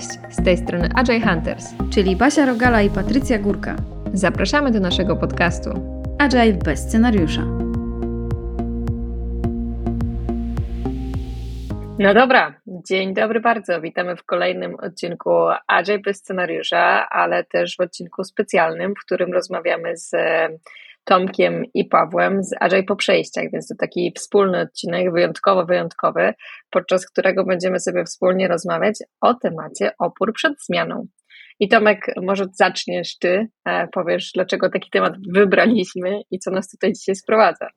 Cześć, z tej strony Agile Hunters, czyli Basia Rogala i Patrycja Górka. Zapraszamy do naszego podcastu Agile bez scenariusza. No dobra, dzień dobry bardzo. Witamy w kolejnym odcinku Agile bez scenariusza, ale też w odcinku specjalnym, w którym rozmawiamy z Tomkiem i Pawłem z Agile po przejściach, więc to taki wspólny odcinek, wyjątkowo wyjątkowy, podczas którego będziemy sobie wspólnie rozmawiać o temacie opór przed zmianą. I Tomek, może zaczniesz ty, e, powiesz, dlaczego taki temat wybraliśmy i co nas tutaj dzisiaj sprowadza.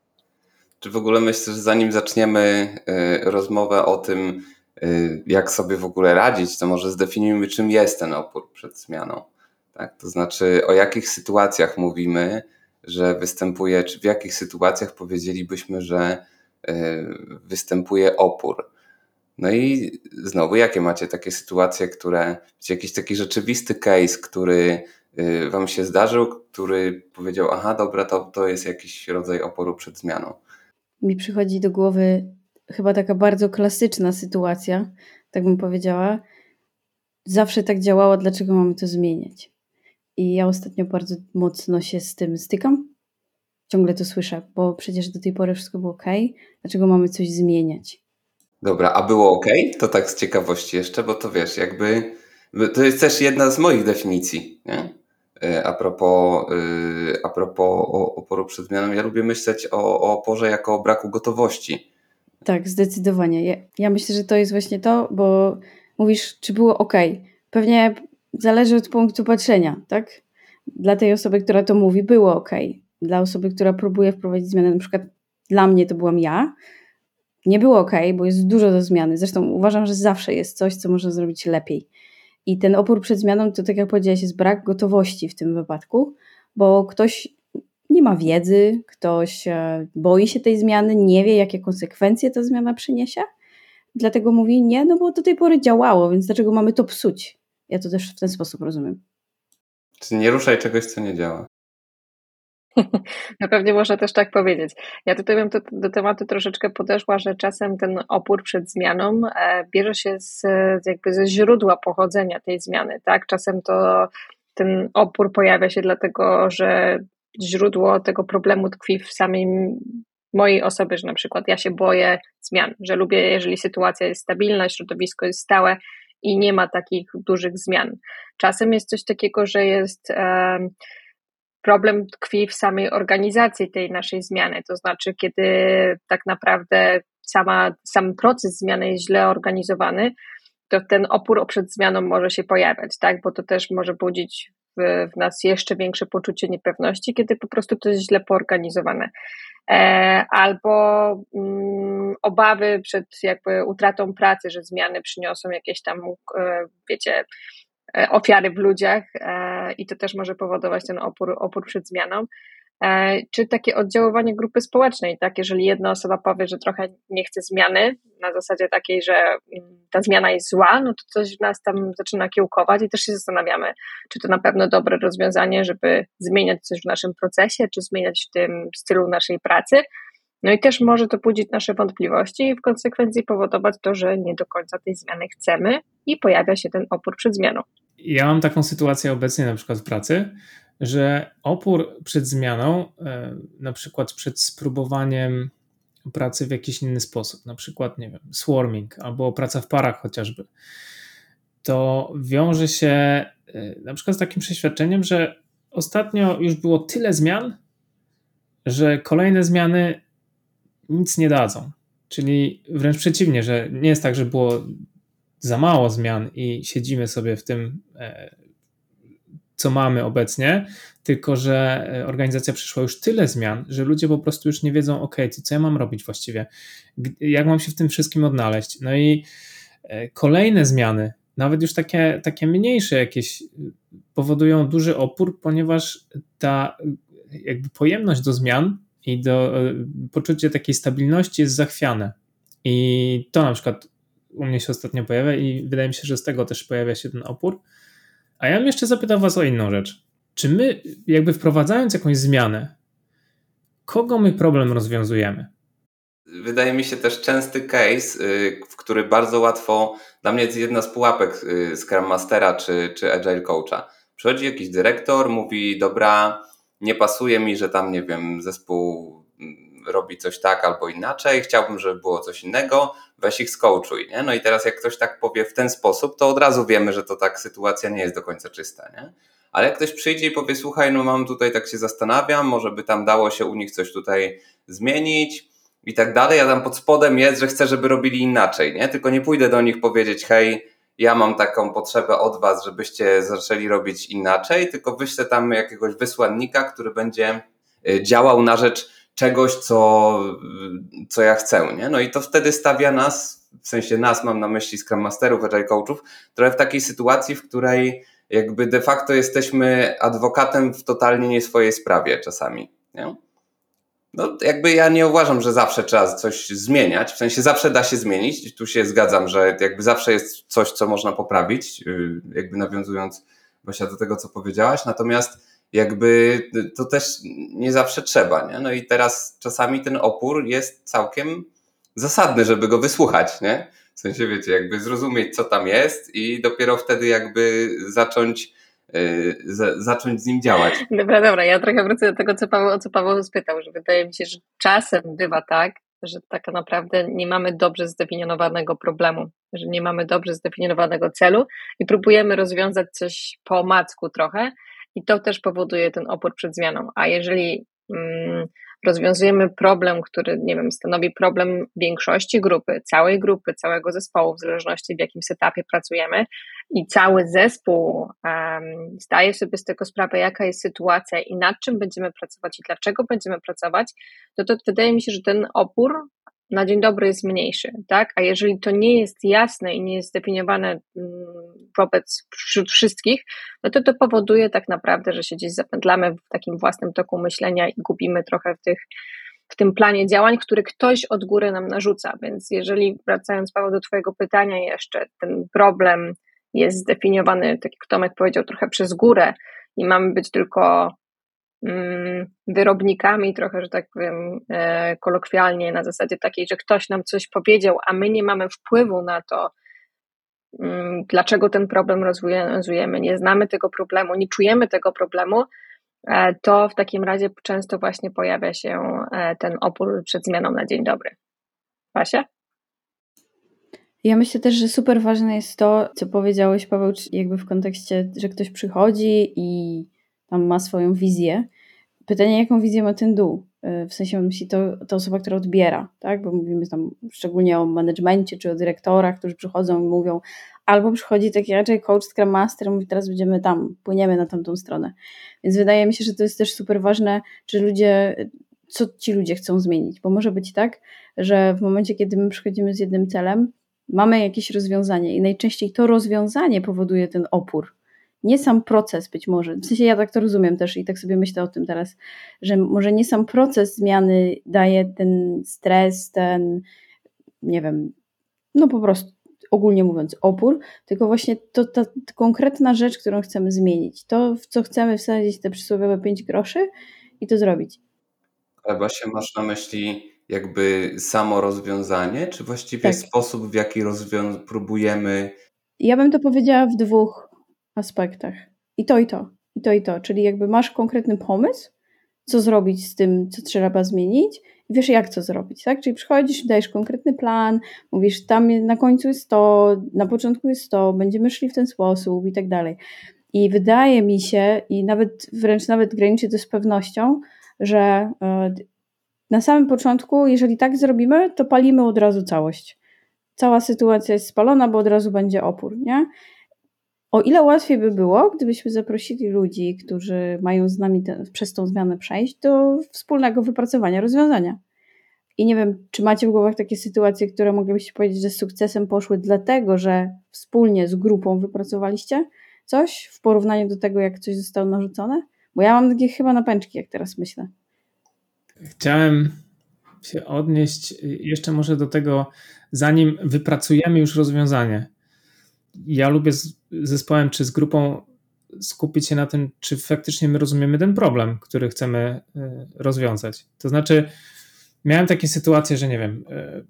Czy w ogóle myślę, że zanim zaczniemy e, rozmowę o tym, e, jak sobie w ogóle radzić, to może zdefiniujmy, czym jest ten opór przed zmianą. Tak? To znaczy, o jakich sytuacjach mówimy, że występuje, czy w jakich sytuacjach powiedzielibyśmy, że e, występuje opór. No i znowu, jakie macie takie sytuacje, które, czy jakiś taki rzeczywisty case, który e, Wam się zdarzył, który powiedział, aha, dobra, to, to jest jakiś rodzaj oporu przed zmianą? Mi przychodzi do głowy chyba taka bardzo klasyczna sytuacja, tak bym powiedziała. Zawsze tak działało, dlaczego mamy to zmieniać? I ja ostatnio bardzo mocno się z tym stykam. Ciągle to słyszę, bo przecież do tej pory wszystko było ok. Dlaczego mamy coś zmieniać? Dobra, a było ok? To tak z ciekawości jeszcze, bo to wiesz, jakby to jest też jedna z moich definicji, nie? E, a propos, e, a propos oporu przed zmianą, ja lubię myśleć o, o oporze jako o braku gotowości. Tak, zdecydowanie. Ja, ja myślę, że to jest właśnie to, bo mówisz, czy było ok. Pewnie zależy od punktu patrzenia, tak? Dla tej osoby, która to mówi, było ok. Dla osoby, która próbuje wprowadzić zmianę, na przykład dla mnie to byłam ja, nie było ok, bo jest dużo do zmiany. Zresztą uważam, że zawsze jest coś, co można zrobić lepiej. I ten opór przed zmianą to, tak jak powiedziałaś, jest brak gotowości w tym wypadku, bo ktoś nie ma wiedzy, ktoś e, boi się tej zmiany, nie wie, jakie konsekwencje ta zmiana przyniesie. Dlatego mówi nie, no bo do tej pory działało, więc dlaczego mamy to psuć? Ja to też w ten sposób rozumiem. Czy nie ruszaj czegoś, co nie działa. No pewnie można też tak powiedzieć. Ja tutaj bym to, do tematu troszeczkę podeszła, że czasem ten opór przed zmianą e, bierze się z, jakby ze źródła pochodzenia tej zmiany, tak? Czasem to ten opór pojawia się dlatego, że źródło tego problemu tkwi w samej mojej osoby, że na przykład ja się boję zmian, że lubię, jeżeli sytuacja jest stabilna, środowisko jest stałe, i nie ma takich dużych zmian. Czasem jest coś takiego, że jest problem tkwi w samej organizacji tej naszej zmiany, to znaczy, kiedy tak naprawdę sama, sam proces zmiany jest źle organizowany, to ten opór przed zmianą może się pojawiać, tak? Bo to też może budzić w, w nas jeszcze większe poczucie niepewności, kiedy po prostu to jest źle poorganizowane. E, albo mm, obawy przed jakby utratą pracy, że zmiany przyniosą jakieś tam, e, wiecie, e, ofiary w ludziach i to też może powodować ten opór, opór przed zmianą. E, czy takie oddziaływanie grupy społecznej, tak? Jeżeli jedna osoba powie, że trochę nie chce zmiany, na zasadzie takiej, że mm, ta zmiana jest zła, no to coś w nas tam zaczyna kiełkować i też się zastanawiamy, czy to na pewno dobre rozwiązanie, żeby zmieniać coś w naszym procesie, czy zmieniać w tym stylu naszej pracy. No i też może to budzić nasze wątpliwości i w konsekwencji powodować to, że nie do końca tej zmiany chcemy i pojawia się ten opór przed zmianą. Ja mam taką sytuację obecnie na przykład w pracy, że opór przed zmianą, e, na przykład przed spróbowaniem pracy w jakiś inny sposób, na przykład, nie wiem, swarming albo praca w parach chociażby, to wiąże się e, na przykład z takim przeświadczeniem, że ostatnio już było tyle zmian, że kolejne zmiany nic nie dadzą. Czyli wręcz przeciwnie, że nie jest tak, że było za mało zmian i siedzimy sobie w tym e, co mamy obecnie, tylko że e, organizacja przyszła już tyle zmian, że ludzie po prostu już nie wiedzą, ok, co ja mam robić właściwie, jak mam się w tym wszystkim odnaleźć. No i e, kolejne zmiany, nawet już takie, takie mniejsze jakieś, e, powodują duży opór, ponieważ ta jakby pojemność do zmian i do poczucie takiej stabilności jest zachwiane. I to na przykład u mnie się ostatnio pojawia i wydaje mi się, że z tego też pojawia się ten opór. A ja bym jeszcze zapytał Was o inną rzecz. Czy my, jakby wprowadzając jakąś zmianę, kogo my problem rozwiązujemy? Wydaje mi się też częsty case, y, w który bardzo łatwo, dla mnie jest jedna z pułapek y, Scrum Mastera czy, czy Agile Coacha. Przychodzi jakiś dyrektor, mówi, dobra, nie pasuje mi, że tam, nie wiem, zespół robi coś tak albo inaczej, chciałbym, żeby było coś innego, weź ich skołczuj, nie? No i teraz jak ktoś tak powie w ten sposób, to od razu wiemy, że to tak sytuacja nie jest do końca czysta, nie? Ale jak ktoś przyjdzie i powie, słuchaj, no mam tutaj, tak się zastanawiam, może by tam dało się u nich coś tutaj zmienić i tak dalej, a tam pod spodem jest, że chcę, żeby robili inaczej, nie? Tylko nie pójdę do nich powiedzieć, hej, ja mam taką potrzebę od was, żebyście zaczęli robić inaczej, tylko wyślę tam jakiegoś wysłannika, który będzie y, działał na rzecz czegoś, co, co ja chcę, nie? No i to wtedy stawia nas, w sensie nas mam na myśli Scrum Masterów, Agile Coachów, trochę w takiej sytuacji, w której jakby de facto jesteśmy adwokatem w totalnie nie swojej sprawie czasami. Nie? No, jakby ja nie uważam, że zawsze trzeba coś zmieniać. W sensie zawsze da się zmienić. Tu się zgadzam, że jakby zawsze jest coś, co można poprawić, yy, jakby nawiązując właśnie do tego, co powiedziałaś. Natomiast jakby to też nie zawsze trzeba. Nie? No i teraz czasami ten opór jest całkiem zasadny, żeby go wysłuchać. Nie? W sensie, wiecie, jakby zrozumieć, co tam jest i dopiero wtedy jakby zacząć y, zacząć z nim działać. Dobra, dobra, ja trochę wrócę do tego, co Paweł, o co Paweł spytał, że wydaje mi się, że czasem bywa tak, że tak naprawdę nie mamy dobrze zdefiniowanego problemu, że nie mamy dobrze zdefiniowanego celu i próbujemy rozwiązać coś po omacku trochę i to też powoduje ten opór przed zmianą. A jeżeli mm, rozwiązujemy problem, który, nie wiem, stanowi problem większości grupy, całej grupy, całego zespołu, w zależności w jakim setupie pracujemy, i cały zespół um, zdaje sobie z tego sprawę, jaka jest sytuacja i nad czym będziemy pracować i dlaczego będziemy pracować, to, to wydaje mi się, że ten opór na dzień dobry jest mniejszy, tak? A jeżeli to nie jest jasne i nie jest zdefiniowane mm, wobec wśród wszystkich, no to to powoduje tak naprawdę, że się gdzieś zapętlamy w takim własnym toku myślenia i gubimy trochę w tych w tym planie działań, który ktoś od góry nam narzuca. Więc jeżeli wracając Paweł do Twojego pytania jeszcze, ten problem jest zdefiniowany, tak jak Tomek powiedział, trochę przez górę i mamy być tylko wyrobnikami, trochę, że tak powiem, e, kolokwialnie, na zasadzie takiej, że ktoś nam coś powiedział, a my nie mamy wpływu na to, mm, dlaczego ten problem rozwiązujemy, nie znamy tego problemu, nie czujemy tego problemu, e, to w takim razie często właśnie pojawia się e, ten opór przed zmianą na dzień dobry. Basia? Ja myślę też, że super ważne jest to, co powiedziałeś, Paweł, jakby w kontekście, że ktoś przychodzi i tam ma swoją wizję. Pytanie, jaką wizję ma ten dół? Y, w sensie myśli to, to osoba, która odbiera, tak? Bo mówimy tam szczególnie o managemencie czy o dyrektorach, którzy przychodzą i mówią, albo przychodzi taki raczej coach, scrum master, mówi teraz będziemy tam, płyniemy na tamtą stronę. Więc wydaje mi się, że to jest też super ważne, że ludzie, co ci ludzie chcą zmienić, bo może być tak, że w momencie, kiedy my przychodzimy z jednym celem, mamy jakieś rozwiązanie i najczęściej to rozwiązanie powoduje ten opór, nie sam proces być może, w sensie ja tak to rozumiem też i tak sobie myślę o tym teraz, że może nie sam proces zmiany daje ten stres, ten, nie wiem, no po prostu ogólnie mówiąc opór, tylko właśnie to ta konkretna rzecz, którą chcemy zmienić, to w co chcemy wsadzić te przysłowiowe 5 groszy i to zrobić. Ale właśnie masz na myśli jakby samo rozwiązanie, czy właściwie tak. sposób, w jaki rozwią- próbujemy. Ja bym to powiedziała w dwóch aspektach. I to, i to. I to, i to. Czyli jakby masz konkretny pomysł, co zrobić z tym, co trzeba zmienić, i wiesz, jak to zrobić, tak? Czyli przychodzisz, dajesz konkretny plan, mówisz, tam na końcu jest to, na początku jest to, będziemy szli w ten sposób i tak dalej. I wydaje mi się, i nawet wręcz nawet graniczy to z pewnością, że e, na samym początku, jeżeli tak zrobimy, to palimy od razu całość. Cała sytuacja jest spalona, bo od razu będzie opór, nie? O ile łatwiej by było, gdybyśmy zaprosili ludzi, którzy mają z nami te, przez tą zmianę przejść, do wspólnego wypracowania rozwiązania. I nie wiem, czy macie w głowach takie sytuacje, które moglibyście powiedzieć, że z sukcesem poszły dlatego, że wspólnie z grupą wypracowaliście coś w porównaniu do tego, jak coś zostało narzucone? Bo ja mam takie chyba napęczki, jak teraz myślę. Chciałem się odnieść jeszcze może do tego, zanim wypracujemy już rozwiązanie ja lubię z zespołem czy z grupą skupić się na tym, czy faktycznie my rozumiemy ten problem, który chcemy e, rozwiązać. To znaczy, miałem takie sytuacje, że nie wiem, e,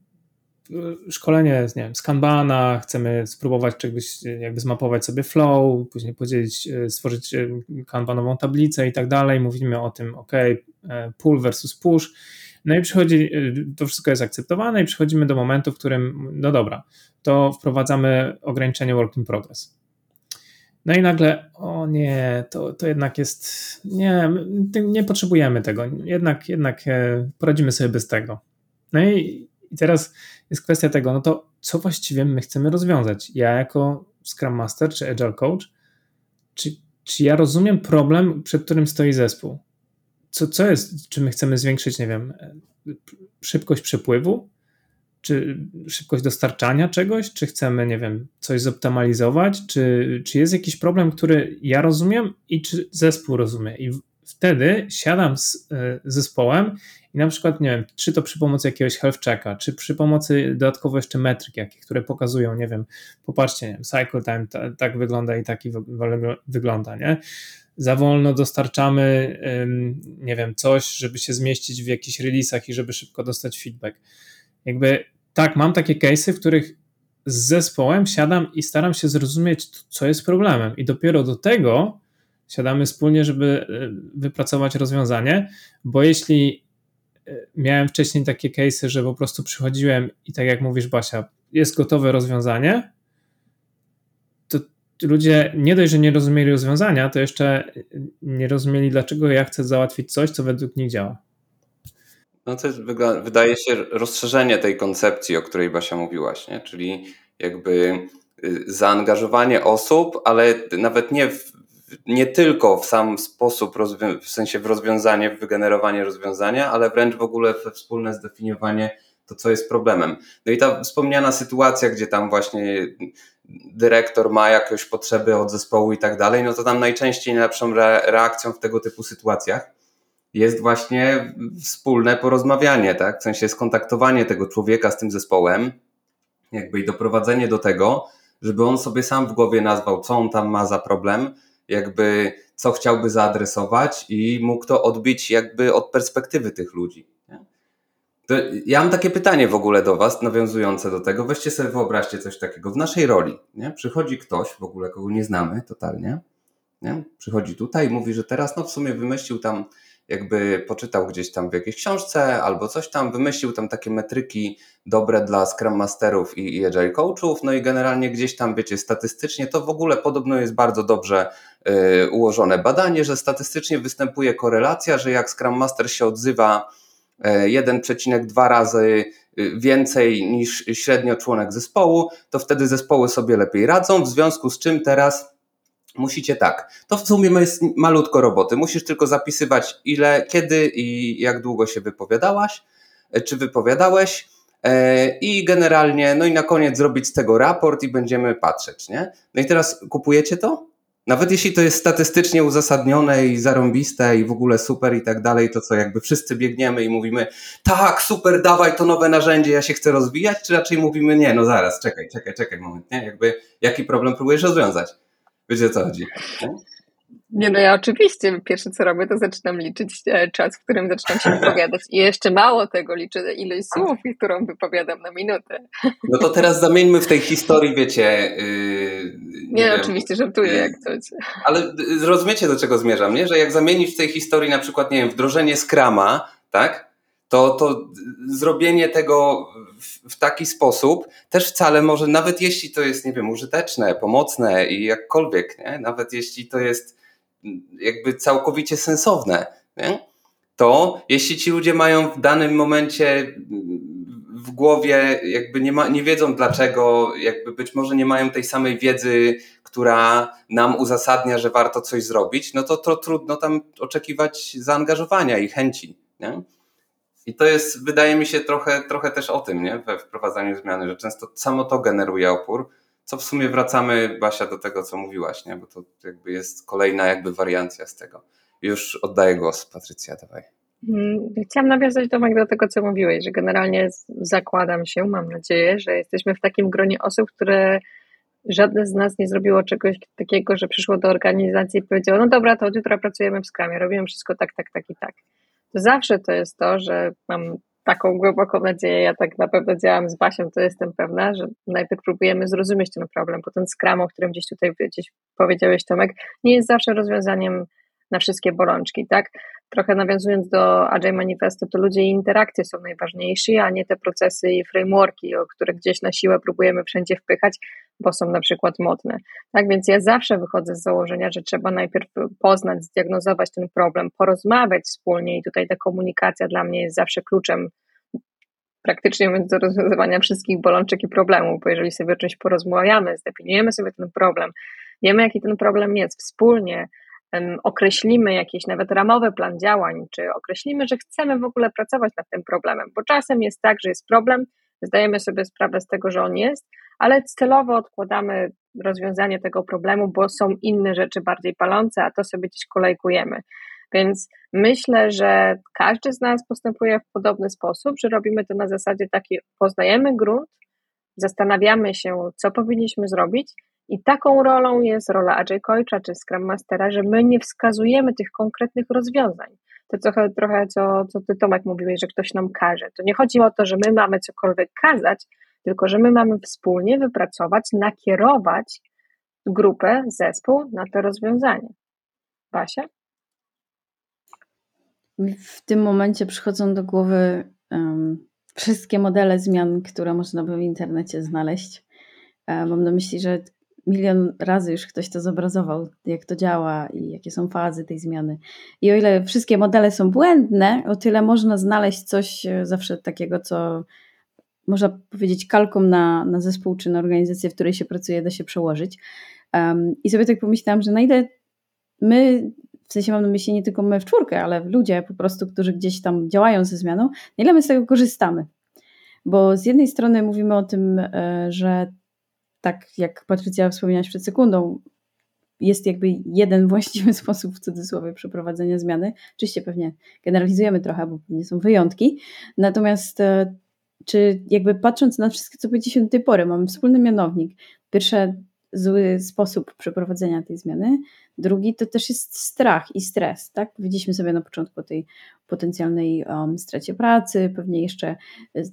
szkolenie nie wiem, z Kanbana, chcemy spróbować czegoś, jakby zmapować sobie flow, później podzielić, e, stworzyć e, kanbanową tablicę i tak dalej. Mówimy o tym, ok, pull versus push. No i przychodzi, to wszystko jest akceptowane i przechodzimy do momentu, w którym, no dobra, to wprowadzamy ograniczenie work in progress. No i nagle, o nie, to, to jednak jest, nie, nie potrzebujemy tego, jednak, jednak poradzimy sobie bez tego. No i, i teraz jest kwestia tego, no to co właściwie my chcemy rozwiązać? Ja jako Scrum Master czy Agile Coach, czy, czy ja rozumiem problem, przed którym stoi zespół? Co, co jest, czy my chcemy zwiększyć, nie wiem, szybkość przepływu, czy szybkość dostarczania czegoś, czy chcemy, nie wiem, coś zoptymalizować, czy, czy jest jakiś problem, który ja rozumiem i czy zespół rozumie. I wtedy siadam z e, zespołem i na przykład, nie wiem, czy to przy pomocy jakiegoś health checka, czy przy pomocy dodatkowo jeszcze metryk jakich, które pokazują, nie wiem, popatrzcie, nie wiem, cycle time tak wygląda i taki wygląda, nie? Za wolno dostarczamy, nie wiem, coś, żeby się zmieścić w jakichś releasach i żeby szybko dostać feedback. Jakby tak, mam takie case'y, w których z zespołem siadam i staram się zrozumieć, co jest problemem, i dopiero do tego siadamy wspólnie, żeby e, wypracować rozwiązanie, bo jeśli e, miałem wcześniej takie case'y, że po prostu przychodziłem i tak jak mówisz, Basia, jest gotowe rozwiązanie, to ludzie nie dość, że nie rozumieli rozwiązania, to jeszcze nie rozumieli, dlaczego ja chcę załatwić coś, co według nich działa. No to jest, wydaje się, rozszerzenie tej koncepcji, o której Basia mówiłaś, nie? czyli jakby y, zaangażowanie osób, ale nawet nie w nie tylko w sam sposób, w sensie w rozwiązanie, w wygenerowanie rozwiązania, ale wręcz w ogóle we wspólne zdefiniowanie to, co jest problemem. No i ta wspomniana sytuacja, gdzie tam właśnie dyrektor ma jakieś potrzeby od zespołu i tak dalej, no to tam najczęściej najlepszą reakcją w tego typu sytuacjach jest właśnie wspólne porozmawianie, tak? W sensie skontaktowanie tego człowieka z tym zespołem, jakby i doprowadzenie do tego, żeby on sobie sam w głowie nazwał, co on tam ma za problem, jakby co chciałby zaadresować i mógł to odbić jakby od perspektywy tych ludzi. Ja mam takie pytanie w ogóle do Was, nawiązujące do tego. Weźcie sobie, wyobraźcie coś takiego. W naszej roli nie? przychodzi ktoś, w ogóle kogo nie znamy totalnie, nie? przychodzi tutaj i mówi, że teraz no w sumie wymyślił tam jakby poczytał gdzieś tam w jakiejś książce albo coś tam, wymyślił tam takie metryki dobre dla Scrum Masterów i, i Agile Coachów, no i generalnie gdzieś tam, wiecie, statystycznie to w ogóle podobno jest bardzo dobrze y, ułożone. Badanie, że statystycznie występuje korelacja, że jak Scrum Master się odzywa 1,2 y, razy y, więcej niż średnio członek zespołu, to wtedy zespoły sobie lepiej radzą, w związku z czym teraz Musicie tak. To w sumie jest malutko roboty. Musisz tylko zapisywać ile, kiedy i jak długo się wypowiadałaś, e, czy wypowiadałeś. E, I generalnie, no i na koniec zrobić z tego raport i będziemy patrzeć, nie? No i teraz kupujecie to? Nawet jeśli to jest statystycznie uzasadnione i zarąbiste i w ogóle super i tak dalej, to co jakby wszyscy biegniemy i mówimy, tak, super, dawaj to nowe narzędzie, ja się chcę rozwijać, czy raczej mówimy, nie, no zaraz, czekaj, czekaj, czekaj moment, nie? Jakby, jaki problem próbujesz rozwiązać? Wiecie co chodzi. Nie, no ja oczywiście pierwsze co robię, to zaczynam liczyć e, czas, w którym zaczynam się wypowiadać. I jeszcze mało tego liczę ilość słów, którą wypowiadam na minutę. No to teraz zamieńmy w tej historii, wiecie. Yy, nie, nie wiem, oczywiście żartuję jak coś. Ale zrozumiecie do czego zmierzam, nie? Że jak zamienić w tej historii na przykład, nie wiem, wdrożenie skrama, tak? To, to zrobienie tego w, w taki sposób też wcale może, nawet jeśli to jest, nie wiem, użyteczne, pomocne i jakkolwiek, nie? nawet jeśli to jest jakby całkowicie sensowne, nie? to jeśli ci ludzie mają w danym momencie w głowie, jakby nie, ma, nie wiedzą dlaczego, jakby być może nie mają tej samej wiedzy, która nam uzasadnia, że warto coś zrobić, no to, to trudno tam oczekiwać zaangażowania i chęci. Nie? I to jest, wydaje mi się, trochę, trochę też o tym, nie? We wprowadzaniu zmiany, że często samo to generuje opór, co w sumie wracamy, Basia, do tego, co mówiłaś, nie? Bo to jakby jest kolejna jakby wariancja z tego. Już oddaję głos, Patrycja, dawaj. Mm, chciałam nawiązać do tego, co mówiłeś, że generalnie zakładam się, mam nadzieję, że jesteśmy w takim gronie osób, które żadne z nas nie zrobiło czegoś takiego, że przyszło do organizacji i powiedziało, no dobra, to od jutra pracujemy w skramie, robimy wszystko tak, tak, tak i tak zawsze to jest to, że mam taką głęboką nadzieję. Ja tak na pewno działam z Basią, to jestem pewna, że najpierw próbujemy zrozumieć ten problem, bo ten skram, o którym gdzieś tutaj gdzieś powiedziałeś, Tomek, nie jest zawsze rozwiązaniem na wszystkie bolączki, tak? Trochę nawiązując do Agile Manifesto, to ludzie i interakcje są najważniejsze, a nie te procesy i frameworki, o które gdzieś na siłę próbujemy wszędzie wpychać, bo są na przykład modne. Tak więc ja zawsze wychodzę z założenia, że trzeba najpierw poznać, zdiagnozować ten problem, porozmawiać wspólnie i tutaj ta komunikacja dla mnie jest zawsze kluczem praktycznie do rozwiązywania wszystkich bolączek i problemów, bo jeżeli sobie o czymś porozmawiamy, zdefiniujemy sobie ten problem, wiemy jaki ten problem jest, wspólnie określimy jakiś nawet ramowy plan działań, czy określimy, że chcemy w ogóle pracować nad tym problemem, bo czasem jest tak, że jest problem, zdajemy sobie sprawę z tego, że on jest, ale celowo odkładamy rozwiązanie tego problemu, bo są inne rzeczy bardziej palące, a to sobie gdzieś kolejkujemy. Więc myślę, że każdy z nas postępuje w podobny sposób, że robimy to na zasadzie takiej, poznajemy grunt, zastanawiamy się, co powinniśmy zrobić, i taką rolą jest rola Agile Coacha czy Scrum Mastera, że my nie wskazujemy tych konkretnych rozwiązań. To trochę, trochę co, co ty Tomek mówiłeś, że ktoś nam każe. To nie chodzi o to, że my mamy cokolwiek kazać, tylko że my mamy wspólnie wypracować, nakierować grupę, zespół na to rozwiązanie. Basia? W tym momencie przychodzą do głowy um, wszystkie modele zmian, które można by w internecie znaleźć. E, mam na myśli, że milion razy już ktoś to zobrazował, jak to działa i jakie są fazy tej zmiany. I o ile wszystkie modele są błędne, o tyle można znaleźć coś e, zawsze takiego, co można powiedzieć kalką na, na zespół czy na organizację, w której się pracuje, da się przełożyć. Um, I sobie tak pomyślałam, że na ile my, w sensie mam na myśli nie tylko my w czwórkę, ale ludzie po prostu, którzy gdzieś tam działają ze zmianą, na ile my z tego korzystamy. Bo z jednej strony mówimy o tym, e, że tak jak Patrycja wspomniałaś przed sekundą, jest jakby jeden właściwy sposób w cudzysłowie przeprowadzenia zmiany. Oczywiście pewnie generalizujemy trochę, bo pewnie są wyjątki. Natomiast e, czy jakby patrząc na wszystko, co powiedzieliśmy do tej pory, mamy wspólny mianownik. Pierwsze zły sposób przeprowadzenia tej zmiany. Drugi to też jest strach i stres, tak? Widzieliśmy sobie na początku o tej potencjalnej um, stracie pracy, pewnie jeszcze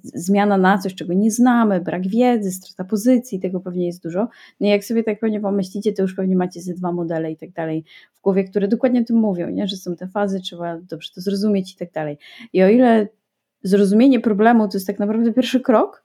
zmiana na coś, czego nie znamy, brak wiedzy, strata pozycji, tego pewnie jest dużo. No jak sobie tak pewnie pomyślicie, to już pewnie macie ze dwa modele i tak dalej w głowie, które dokładnie o tym mówią, nie? że są te fazy, trzeba dobrze to zrozumieć i tak dalej. I o ile zrozumienie problemu to jest tak naprawdę pierwszy krok,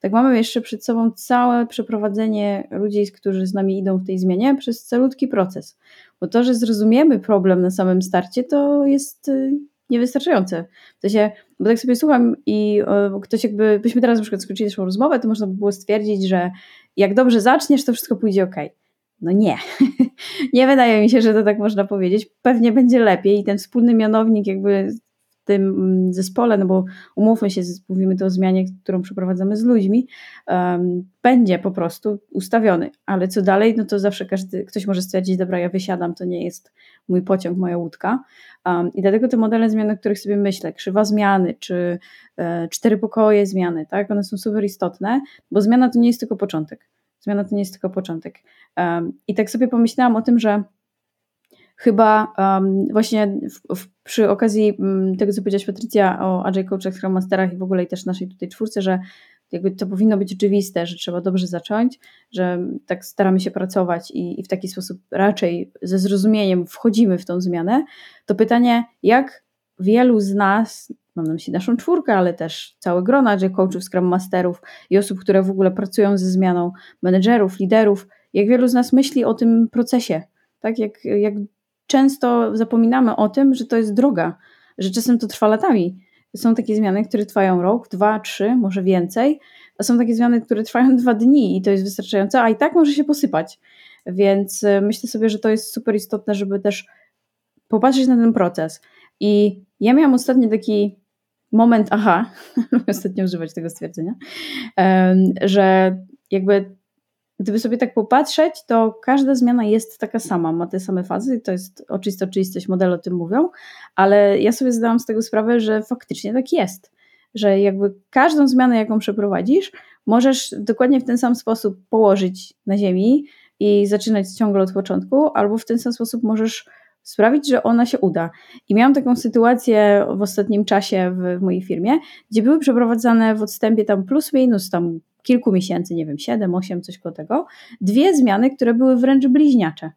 tak mamy jeszcze przed sobą całe przeprowadzenie ludzi, którzy z nami idą w tej zmianie, przez calutki proces. Bo to, że zrozumiemy problem na samym starcie, to jest y, niewystarczające. W sensie, bo tak sobie słucham i ktoś jakby, byśmy teraz na przykład skończyli naszą rozmowę, to można by było stwierdzić, że jak dobrze zaczniesz, to wszystko pójdzie ok. No nie. nie wydaje mi się, że to tak można powiedzieć. Pewnie będzie lepiej i ten wspólny mianownik jakby tym mm, zespole, no bo umówmy się, mówimy to o zmianie, którą przeprowadzamy z ludźmi, um, będzie po prostu ustawiony. Ale co dalej, no to zawsze każdy, ktoś może stwierdzić, dobra, ja wysiadam, to nie jest mój pociąg, moja łódka. Um, I dlatego te modele zmian, o których sobie myślę, krzywa zmiany, czy e, cztery pokoje zmiany, tak, one są super istotne, bo zmiana to nie jest tylko początek. Zmiana to nie jest tylko początek. Um, I tak sobie pomyślałam o tym, że chyba um, właśnie w, w, przy okazji um, tego, co powiedziałaś Patrycja o Agile Coachach, Scrum Masterach i w ogóle i też naszej tutaj czwórce, że jakby to powinno być oczywiste, że trzeba dobrze zacząć, że tak staramy się pracować i, i w taki sposób raczej ze zrozumieniem wchodzimy w tą zmianę, to pytanie, jak wielu z nas, mam na myśli naszą czwórkę, ale też całe grono Agile Coachów, Scrum Masterów i osób, które w ogóle pracują ze zmianą, menedżerów, liderów, jak wielu z nas myśli o tym procesie, tak, jak, jak często zapominamy o tym, że to jest droga, że czasem to trwa latami. Są takie zmiany, które trwają rok, dwa, trzy, może więcej, a są takie zmiany, które trwają dwa dni i to jest wystarczające, a i tak może się posypać. Więc e, myślę sobie, że to jest super istotne, żeby też popatrzeć na ten proces. I ja miałam ostatnio taki moment, aha, ostatnio używać tego stwierdzenia, że jakby Gdyby sobie tak popatrzeć, to każda zmiana jest taka sama, ma te same fazy, to jest oczywiste oczywistość, modele o tym mówią, ale ja sobie zdałam z tego sprawę, że faktycznie tak jest, że jakby każdą zmianę, jaką przeprowadzisz, możesz dokładnie w ten sam sposób położyć na ziemi i zaczynać ciągle od początku, albo w ten sam sposób możesz sprawić, że ona się uda. I miałam taką sytuację w ostatnim czasie w, w mojej firmie, gdzie były przeprowadzane w odstępie tam plus minus tam kilku miesięcy, nie wiem, 7, 8, coś koło tego, dwie zmiany, które były wręcz bliźniacze.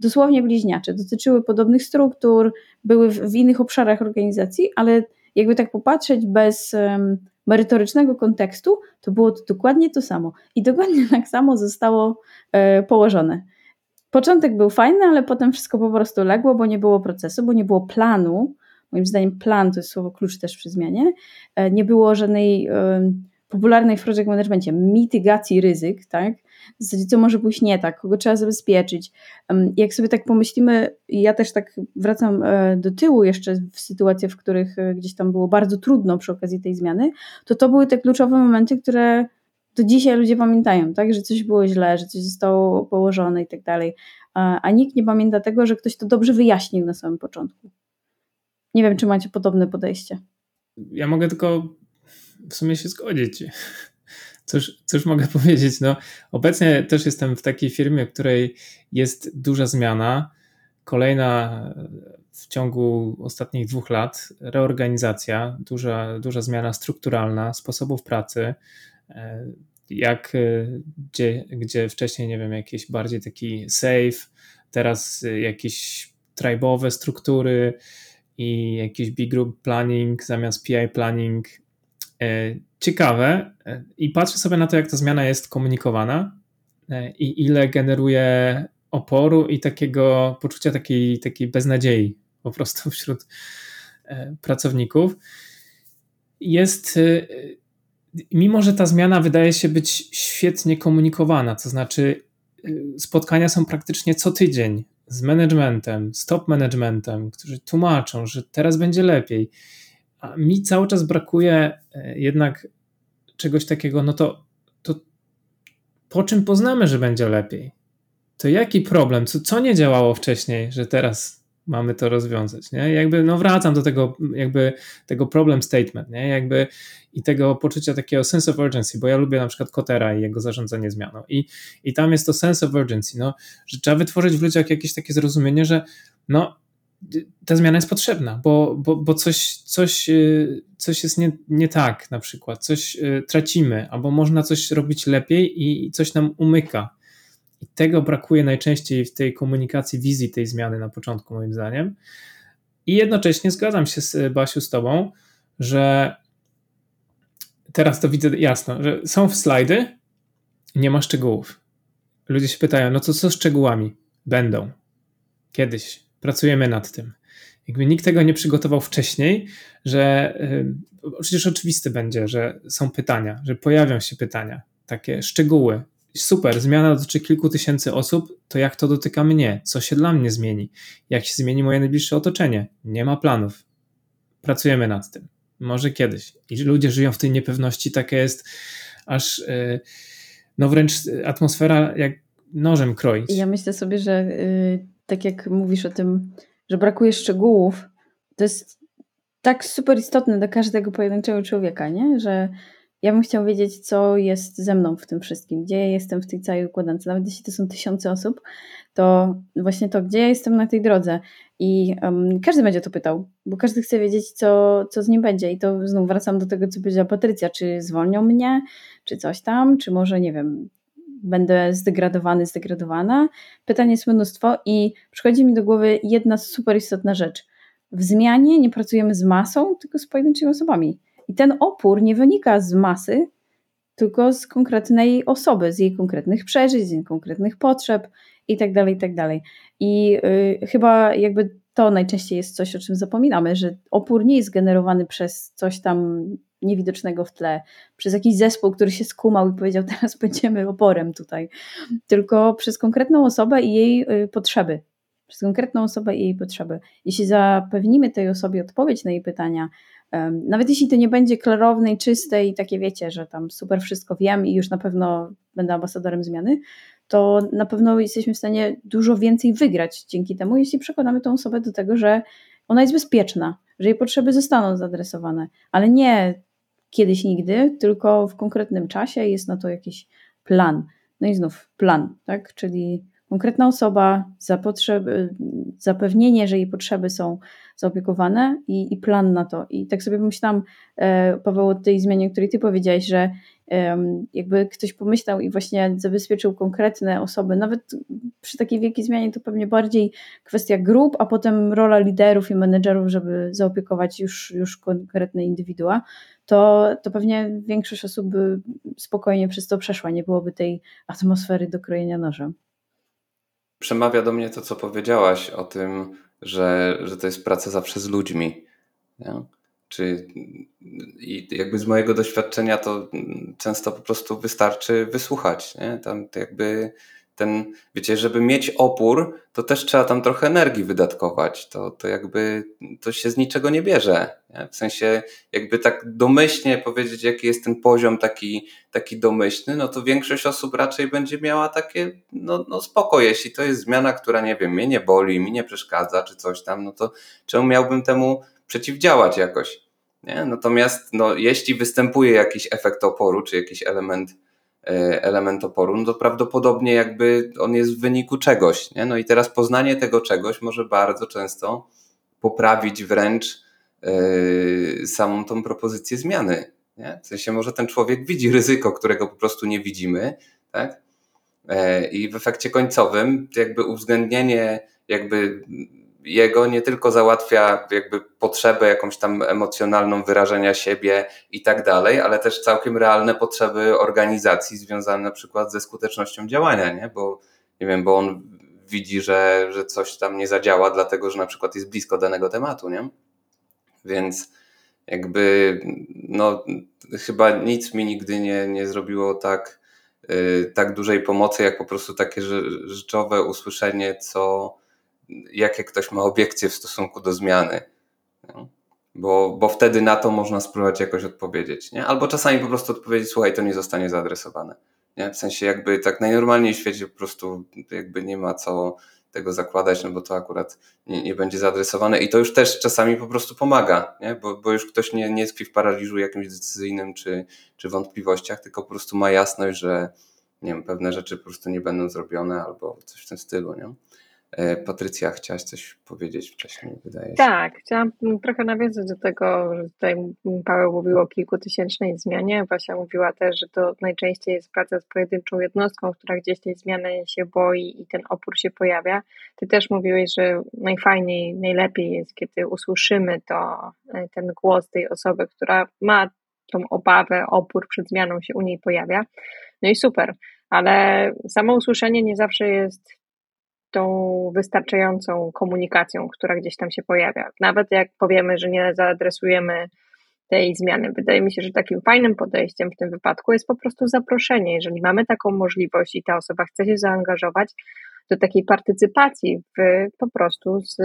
Dosłownie bliźniacze. Dotyczyły podobnych struktur, były w, w innych obszarach organizacji, ale jakby tak popatrzeć bez um, merytorycznego kontekstu, to było to dokładnie to samo. I dokładnie tak samo zostało e, położone. Początek był fajny, ale potem wszystko po prostu legło, bo nie było procesu, bo nie było planu. Moim zdaniem plan to jest słowo klucz też przy zmianie. E, nie było żadnej e, popularnej w project managementie mitygacji ryzyk, tak? W zasadzie co może pójść nie tak, kogo trzeba zabezpieczyć. Jak sobie tak pomyślimy, ja też tak wracam e, do tyłu jeszcze w sytuacjach, w których e, gdzieś tam było bardzo trudno przy okazji tej zmiany, to to były te kluczowe momenty, które do dzisiaj ludzie pamiętają, tak? Że coś było źle, że coś zostało położone i tak dalej. A nikt nie pamięta tego, że ktoś to dobrze wyjaśnił na samym początku. Nie wiem, czy macie podobne podejście. Ja mogę tylko w sumie się zgodzić. Cóż, cóż mogę powiedzieć? No, obecnie też jestem w takiej firmie, w której jest duża zmiana. Kolejna w ciągu ostatnich dwóch lat reorganizacja, duża, duża zmiana strukturalna sposobów pracy. E, jak gdzie, gdzie wcześniej, nie wiem, jakiś bardziej taki safe, teraz jakieś tribowe struktury i jakiś big group planning zamiast PI planning E, ciekawe e, i patrzę sobie na to, jak ta zmiana jest komunikowana e, i ile generuje oporu i takiego poczucia takiej, takiej beznadziei po prostu wśród pracowników. Jest, mimo że ta zmiana wydaje się być świetnie komunikowana, to znaczy spotkania są praktycznie co tydzień z managementem, z top managementem, którzy tłumaczą, że teraz będzie lepiej a mi cały czas brakuje e, jednak czegoś takiego, no to, to po czym poznamy, że będzie lepiej? To jaki problem? Co, co nie działało wcześniej, że teraz mamy to rozwiązać, nie? Jakby, no wracam do tego, jakby tego problem statement, nie? Jakby i tego poczucia takiego sense of urgency, bo ja lubię na przykład Kotera i jego zarządzanie zmianą i, i tam jest to sense of urgency, no, że trzeba wytworzyć w ludziach jakieś takie zrozumienie, że no ta zmiana jest potrzebna, bo, bo, bo coś, coś, y, coś jest nie, nie tak, na przykład, coś y, tracimy, albo można coś robić lepiej i coś nam umyka. I tego brakuje najczęściej w tej komunikacji, wizji tej zmiany na początku, moim zdaniem. I jednocześnie zgadzam się z Basiu z Tobą, że teraz to widzę jasno, że są slajdy, nie ma szczegółów. Ludzie się pytają, no to co z szczegółami? Będą. Kiedyś pracujemy nad tym. Jakby nikt tego nie przygotował wcześniej, że yy, przecież oczywiste będzie, że są pytania, że pojawią się pytania, takie szczegóły. Super, zmiana dotyczy kilku tysięcy osób, to jak to dotyka mnie? Co się dla mnie zmieni? Jak się zmieni moje najbliższe otoczenie? Nie ma planów. Pracujemy nad tym. Może kiedyś. I ludzie żyją w tej niepewności, taka jest aż yy, no wręcz atmosfera jak nożem kroić. Ja myślę sobie, że yy tak jak mówisz o tym, że brakuje szczegółów, to jest tak super istotne dla każdego pojedynczego człowieka, nie? że ja bym chciał wiedzieć, co jest ze mną w tym wszystkim, gdzie ja jestem w tej całej układance. Nawet jeśli to są tysiące osób, to właśnie to, gdzie ja jestem na tej drodze. I um, każdy będzie to pytał, bo każdy chce wiedzieć, co, co z nim będzie. I to znów wracam do tego, co powiedziała Patrycja, czy zwolnią mnie, czy coś tam, czy może, nie wiem, będę zdegradowany, zdegradowana. Pytań jest mnóstwo i przychodzi mi do głowy jedna super istotna rzecz. W zmianie nie pracujemy z masą, tylko z pojedynczymi osobami. I ten opór nie wynika z masy, tylko z konkretnej osoby, z jej konkretnych przeżyć, z jej konkretnych potrzeb itd. Itd. I yy, chyba jakby to najczęściej jest coś, o czym zapominamy, że opór nie jest generowany przez coś tam niewidocznego w tle, przez jakiś zespół, który się skumał i powiedział, teraz będziemy oporem tutaj, tylko przez konkretną osobę i jej y, potrzeby. Przez konkretną osobę i jej potrzeby. Jeśli zapewnimy tej osobie odpowiedź na jej pytania, nawet jeśli to nie będzie klarowne i czyste i takie wiecie, że tam super wszystko wiem i już na pewno będę ambasadorem zmiany, to na pewno jesteśmy w stanie dużo więcej wygrać dzięki temu, jeśli przekonamy tą osobę do tego, że ona jest bezpieczna, że jej potrzeby zostaną zaadresowane, ale nie kiedyś nigdy, tylko w konkretnym czasie jest na to jakiś plan. No i znów plan, tak? Czyli konkretna osoba, zapewnienie, że jej potrzeby są zaopiekowane i, i plan na to. I tak sobie pomyślałam, e, Paweł, o tej zmianie, o której ty powiedziałeś, że jakby ktoś pomyślał i właśnie zabezpieczył konkretne osoby, nawet przy takiej wielkiej zmianie to pewnie bardziej kwestia grup, a potem rola liderów i menedżerów, żeby zaopiekować już, już konkretne indywidua, to, to pewnie większość osób by spokojnie przez to przeszła, nie byłoby tej atmosfery do krojenia nożem. Przemawia do mnie to, co powiedziałaś o tym, że, że to jest praca zawsze z ludźmi. Nie? Czy, I jakby z mojego doświadczenia to często po prostu wystarczy wysłuchać. Nie? Tam jakby ten, wiecie, żeby mieć opór, to też trzeba tam trochę energii wydatkować. To, to jakby to się z niczego nie bierze. Nie? W sensie, jakby tak domyślnie powiedzieć, jaki jest ten poziom taki, taki domyślny, no to większość osób raczej będzie miała takie, no, no spoko, jeśli to jest zmiana, która nie wiem, mnie nie boli, mi nie przeszkadza, czy coś tam, no to czemu miałbym temu przeciwdziałać jakoś? Nie? Natomiast no, jeśli występuje jakiś efekt oporu, czy jakiś element E, element oporu, no to prawdopodobnie jakby on jest w wyniku czegoś. Nie? No i teraz poznanie tego czegoś może bardzo często poprawić wręcz yy, samą tą propozycję zmiany. Nie? W sensie może ten człowiek widzi ryzyko, którego po prostu nie widzimy, tak? Yy, I w efekcie końcowym jakby uwzględnienie jakby jego nie tylko załatwia jakby potrzebę jakąś tam emocjonalną wyrażenia siebie i tak dalej, ale też całkiem realne potrzeby organizacji związane na przykład ze skutecznością działania, nie? Bo nie wiem, bo on widzi, że, że coś tam nie zadziała, dlatego że na przykład jest blisko danego tematu, nie? Więc jakby no chyba nic mi nigdy nie, nie zrobiło tak, yy, tak dużej pomocy, jak po prostu takie rzeczowe usłyszenie, co jakie ktoś ma obiekcje w stosunku do zmiany. Bo, bo wtedy na to można spróbować jakoś odpowiedzieć. Nie? Albo czasami po prostu odpowiedzieć, słuchaj, to nie zostanie zaadresowane. Nie? W sensie jakby tak najnormalniej w świecie po prostu jakby nie ma co tego zakładać, no bo to akurat nie, nie będzie zaadresowane i to już też czasami po prostu pomaga, nie? Bo, bo już ktoś nie, nie tkwi w paraliżu jakimś decyzyjnym czy, czy wątpliwościach, tylko po prostu ma jasność, że nie wiem, pewne rzeczy po prostu nie będą zrobione albo coś w tym stylu. Nie? E, Patrycja, chciałaś coś powiedzieć wcześniej, wydaje się. Tak, chciałam trochę nawiązać do tego, że tutaj Paweł mówił o kilkutysięcznej zmianie. Basia mówiła też, że to najczęściej jest praca z pojedynczą jednostką, która gdzieś tej zmiany się boi i ten opór się pojawia. Ty też mówiłeś, że najfajniej, najlepiej jest, kiedy usłyszymy to, e, ten głos tej osoby, która ma tą obawę, opór przed zmianą się u niej pojawia. No i super, ale samo usłyszenie nie zawsze jest tą wystarczającą komunikacją, która gdzieś tam się pojawia. Nawet jak powiemy, że nie zaadresujemy tej zmiany. Wydaje mi się, że takim fajnym podejściem w tym wypadku jest po prostu zaproszenie. Jeżeli mamy taką możliwość i ta osoba chce się zaangażować, do takiej partycypacji w, po prostu z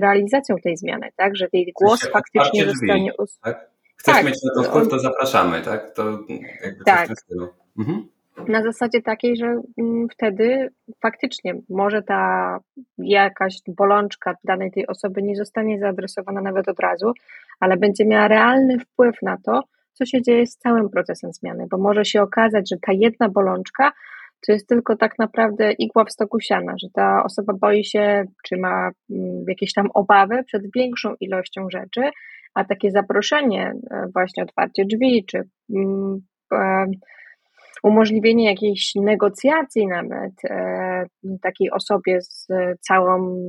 realizacją tej zmiany, tak? Że jej głos faktycznie zostanie usłyszany. Tak? Chcesz tak, mieć na to wpływ, to zapraszamy, tak? To jakby tak. coś w tym Mhm na zasadzie takiej, że mm, wtedy faktycznie może ta jakaś bolączka danej tej osoby nie zostanie zaadresowana nawet od razu, ale będzie miała realny wpływ na to, co się dzieje z całym procesem zmiany, bo może się okazać, że ta jedna bolączka to jest tylko tak naprawdę igła w stoku siana, że ta osoba boi się, czy ma mm, jakieś tam obawy przed większą ilością rzeczy, a takie zaproszenie, e, właśnie otwarcie drzwi, czy mm, e, umożliwienie jakiejś negocjacji nawet e, takiej osobie z całą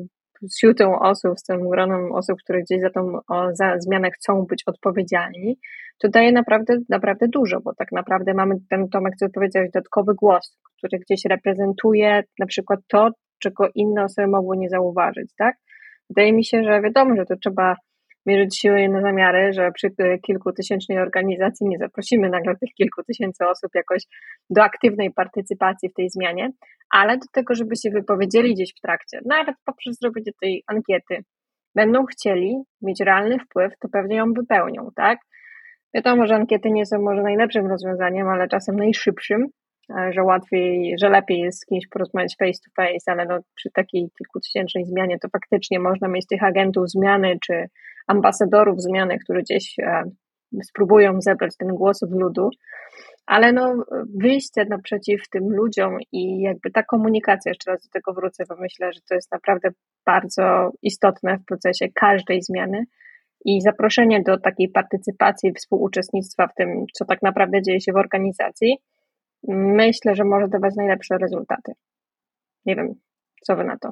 siutą osób, z tym gronem osób, które gdzieś za tą za zmianę chcą być odpowiedzialni, to daje naprawdę, naprawdę dużo, bo tak naprawdę mamy ten Tomek, co powiedziałeś, dodatkowy głos, który gdzieś reprezentuje na przykład to, czego inne osoby mogły nie zauważyć, tak? Wydaje mi się, że wiadomo, że to trzeba mierzyć siły na zamiary, że przy kilkutysięcznej organizacji nie zaprosimy nagle tych kilku tysięcy osób jakoś do aktywnej partycypacji w tej zmianie, ale do tego, żeby się wypowiedzieli gdzieś w trakcie, nawet poprzez zrobienie tej ankiety, będą chcieli mieć realny wpływ, to pewnie ją wypełnią, tak? Wiadomo, że ankiety nie są może najlepszym rozwiązaniem, ale czasem najszybszym, E, że łatwiej, że lepiej jest z kimś porozmawiać face to face, ale no przy takiej kilkutysięcznej zmianie to faktycznie można mieć tych agentów zmiany czy ambasadorów zmiany, którzy gdzieś e, spróbują zebrać ten głos od ludu. ale no, wyjście naprzeciw tym ludziom i jakby ta komunikacja, jeszcze raz do tego wrócę, bo myślę, że to jest naprawdę bardzo istotne w procesie każdej zmiany i zaproszenie do takiej partycypacji, współuczestnictwa w tym, co tak naprawdę dzieje się w organizacji, myślę, że może dawać najlepsze rezultaty. Nie wiem, co wy na to?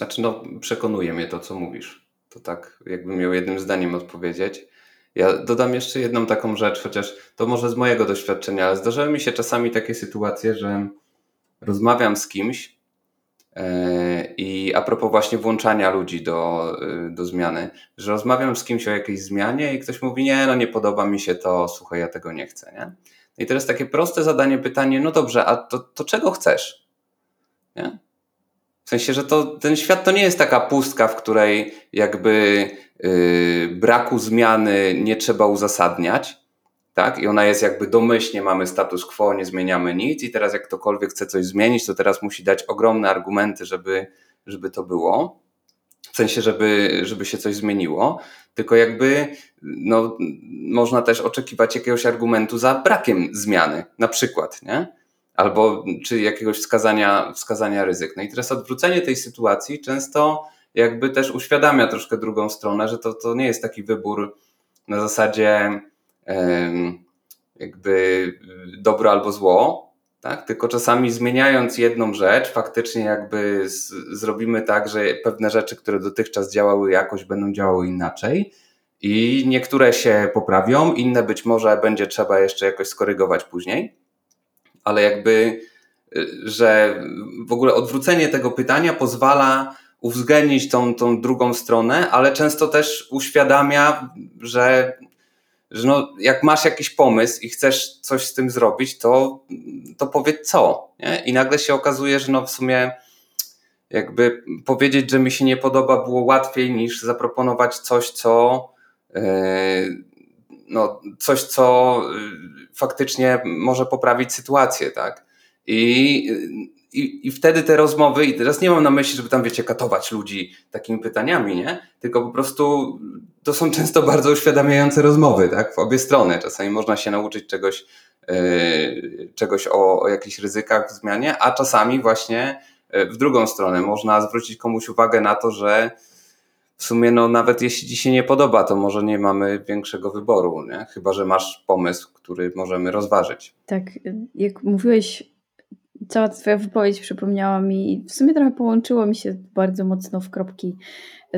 Znaczy, no, przekonuje mnie to, co mówisz. To tak, jakbym miał jednym zdaniem odpowiedzieć. Ja dodam jeszcze jedną taką rzecz, chociaż to może z mojego doświadczenia, ale zdarzały mi się czasami takie sytuacje, że rozmawiam z kimś e, i a propos właśnie włączania ludzi do, e, do zmiany, że rozmawiam z kimś o jakiejś zmianie i ktoś mówi, nie, no nie podoba mi się to, słuchaj, ja tego nie chcę, nie? I teraz takie proste zadanie, pytanie, no dobrze, a to, to czego chcesz? Nie? W sensie, że to, ten świat to nie jest taka pustka, w której jakby yy, braku zmiany nie trzeba uzasadniać, tak? I ona jest jakby domyślnie, mamy status quo, nie zmieniamy nic i teraz jak ktokolwiek chce coś zmienić, to teraz musi dać ogromne argumenty, żeby, żeby to było. W sensie, żeby, żeby się coś zmieniło, tylko jakby no, można też oczekiwać jakiegoś argumentu za brakiem zmiany, na przykład, nie? Albo czy jakiegoś wskazania, wskazania ryzyk. No i teraz odwrócenie tej sytuacji często jakby też uświadamia troszkę drugą stronę, że to, to nie jest taki wybór na zasadzie jakby dobro albo zło, tak? tylko czasami zmieniając jedną rzecz, faktycznie jakby z, zrobimy tak, że pewne rzeczy, które dotychczas działały jakoś, będą działały inaczej i niektóre się poprawią, inne być może będzie trzeba jeszcze jakoś skorygować później ale jakby, y, że w ogóle odwrócenie tego pytania pozwala uwzględnić tą, tą drugą stronę, ale często też uświadamia, że, że no, jak masz jakiś pomysł i chcesz coś z tym zrobić, to, to powiedz co. Nie? I nagle się okazuje, że no w sumie jakby powiedzieć, że mi się nie podoba, było łatwiej niż zaproponować coś, co. Yy, no, coś, co y, faktycznie może poprawić sytuację, tak? I, i, I wtedy te rozmowy, i teraz nie mam na myśli, żeby tam, wiecie, katować ludzi takimi pytaniami, nie? Tylko po prostu to są często bardzo uświadamiające rozmowy, tak? W obie strony. Czasami można się nauczyć czegoś, yy, czegoś o, o jakichś ryzykach w zmianie, a czasami właśnie y, w drugą stronę można zwrócić komuś uwagę na to, że w sumie no nawet jeśli ci się nie podoba, to może nie mamy większego wyboru, nie? chyba że masz pomysł, który możemy rozważyć. Tak, jak mówiłeś, cała twoja wypowiedź przypomniała mi, w sumie trochę połączyło mi się bardzo mocno w kropki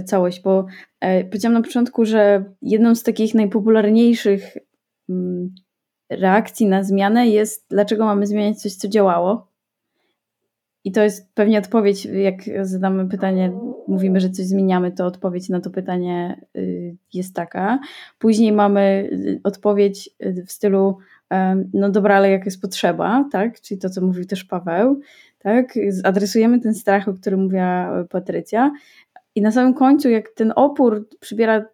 całość, bo e, powiedziałam na początku, że jedną z takich najpopularniejszych mm, reakcji na zmianę jest, dlaczego mamy zmieniać coś, co działało. I to jest pewnie odpowiedź, jak zadamy pytanie, mówimy, że coś zmieniamy, to odpowiedź na to pytanie y, jest taka. Później mamy y, odpowiedź y, w stylu, no dobra, ale jak jest potrzeba, tak? Czyli to, co mówił też Paweł, tak? Adresujemy ten strach, o którym mówiła Patrycja. I na samym końcu, jak ten opór przybiera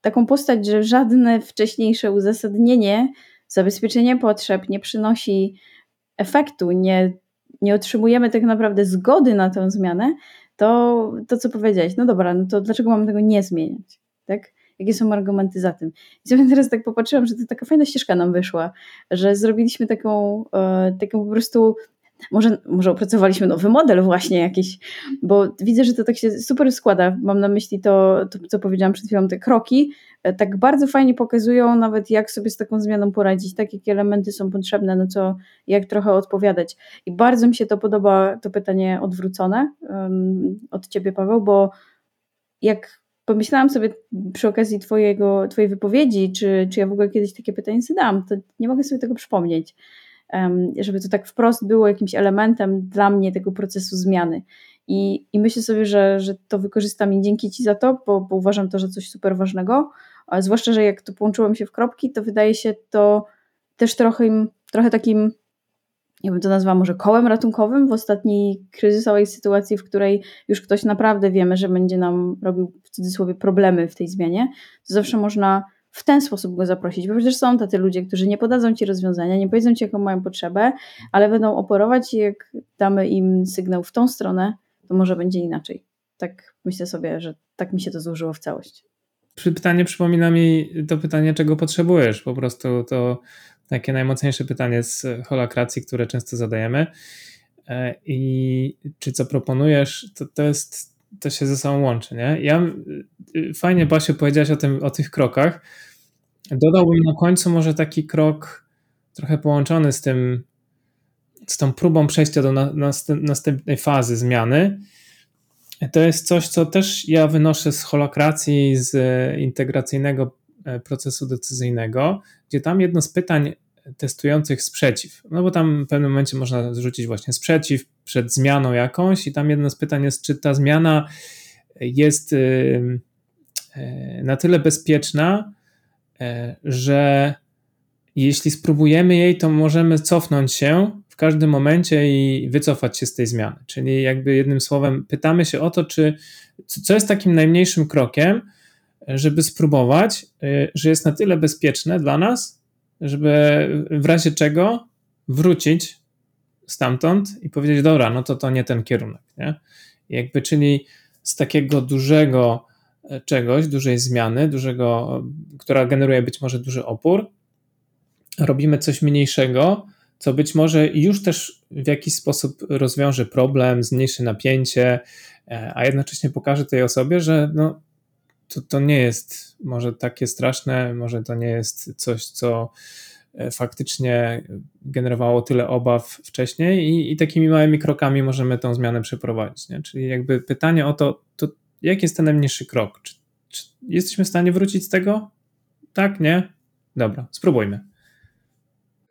taką postać, że żadne wcześniejsze uzasadnienie, zabezpieczenie potrzeb nie przynosi efektu, nie nie otrzymujemy tak naprawdę zgody na tę zmianę, to to, co powiedziałeś, no dobra, no to dlaczego mamy tego nie zmieniać, tak? Jakie są argumenty za tym? I sobie teraz tak popatrzyłam, że to taka fajna ścieżka nam wyszła, że zrobiliśmy taką, e, taką po prostu może, może opracowaliśmy nowy model właśnie jakiś, bo widzę, że to tak się super składa. Mam na myśli to, to co powiedziałam przed chwilą, te kroki, e, tak bardzo fajnie pokazują nawet jak sobie z taką zmianą poradzić, tak jakie elementy są potrzebne, na co, jak trochę odpowiadać. I bardzo mi się to podoba, to pytanie odwrócone um, od ciebie Paweł, bo jak pomyślałam sobie przy okazji twojego, twojej wypowiedzi, czy, czy ja w ogóle kiedyś takie pytanie zadałam, to nie mogę sobie tego przypomnieć żeby to tak wprost było jakimś elementem dla mnie tego procesu zmiany. I, i myślę sobie, że, że to wykorzystam i dzięki Ci za to, bo, bo uważam to, że coś super ważnego. A zwłaszcza, że jak to połączyłam się w kropki, to wydaje się to też trochę, trochę takim, ja bym to nazwała może kołem ratunkowym w ostatniej kryzysowej sytuacji, w której już ktoś naprawdę wiemy, że będzie nam robił w cudzysłowie problemy w tej zmianie, to zawsze można w ten sposób go zaprosić, bo przecież są tacy ludzie, którzy nie podadzą ci rozwiązania, nie powiedzą ci, jaką mają potrzebę, ale będą oporować i jak damy im sygnał w tą stronę, to może będzie inaczej. Tak myślę sobie, że tak mi się to złożyło w całość. pytanie przypomina mi to pytanie, czego potrzebujesz. Po prostu to takie najmocniejsze pytanie z holakracji, które często zadajemy. E, I czy co proponujesz, to, to jest, to się ze sobą łączy, nie? Ja y, fajnie, Basiu, powiedziałaś o, tym, o tych krokach. Dodałbym na końcu może taki krok trochę połączony z tym, z tą próbą przejścia do na, następnej fazy zmiany. To jest coś, co też ja wynoszę z holokracji, z integracyjnego e, procesu decyzyjnego, gdzie tam jedno z pytań testujących sprzeciw. No bo tam w pewnym momencie można zrzucić właśnie sprzeciw przed zmianą jakąś i tam jedno z pytań jest, czy ta zmiana jest y, y, na tyle bezpieczna, y, że jeśli spróbujemy jej, to możemy cofnąć się w każdym momencie i wycofać się z tej zmiany. Czyli jakby jednym słowem pytamy się o to, czy co jest takim najmniejszym krokiem, żeby spróbować, że jest na tyle bezpieczne dla nas, żeby w razie czego wrócić stamtąd i powiedzieć, dobra, no to to nie ten kierunek, nie? Jakby, czyli z takiego dużego e, czegoś, dużej zmiany, dużego, która generuje być może duży opór, robimy coś mniejszego, co być może już też w jakiś sposób rozwiąże problem, zmniejszy napięcie, e, a jednocześnie pokaże tej osobie, że no, to, to nie jest może takie straszne, może to nie jest coś, co e, faktycznie generowało tyle obaw wcześniej i, i takimi małymi krokami możemy tą zmianę przeprowadzić. Nie? Czyli jakby pytanie o to, to jaki jest ten najmniejszy krok? Czy, czy jesteśmy w stanie wrócić z tego? Tak, nie? Dobra, spróbujmy.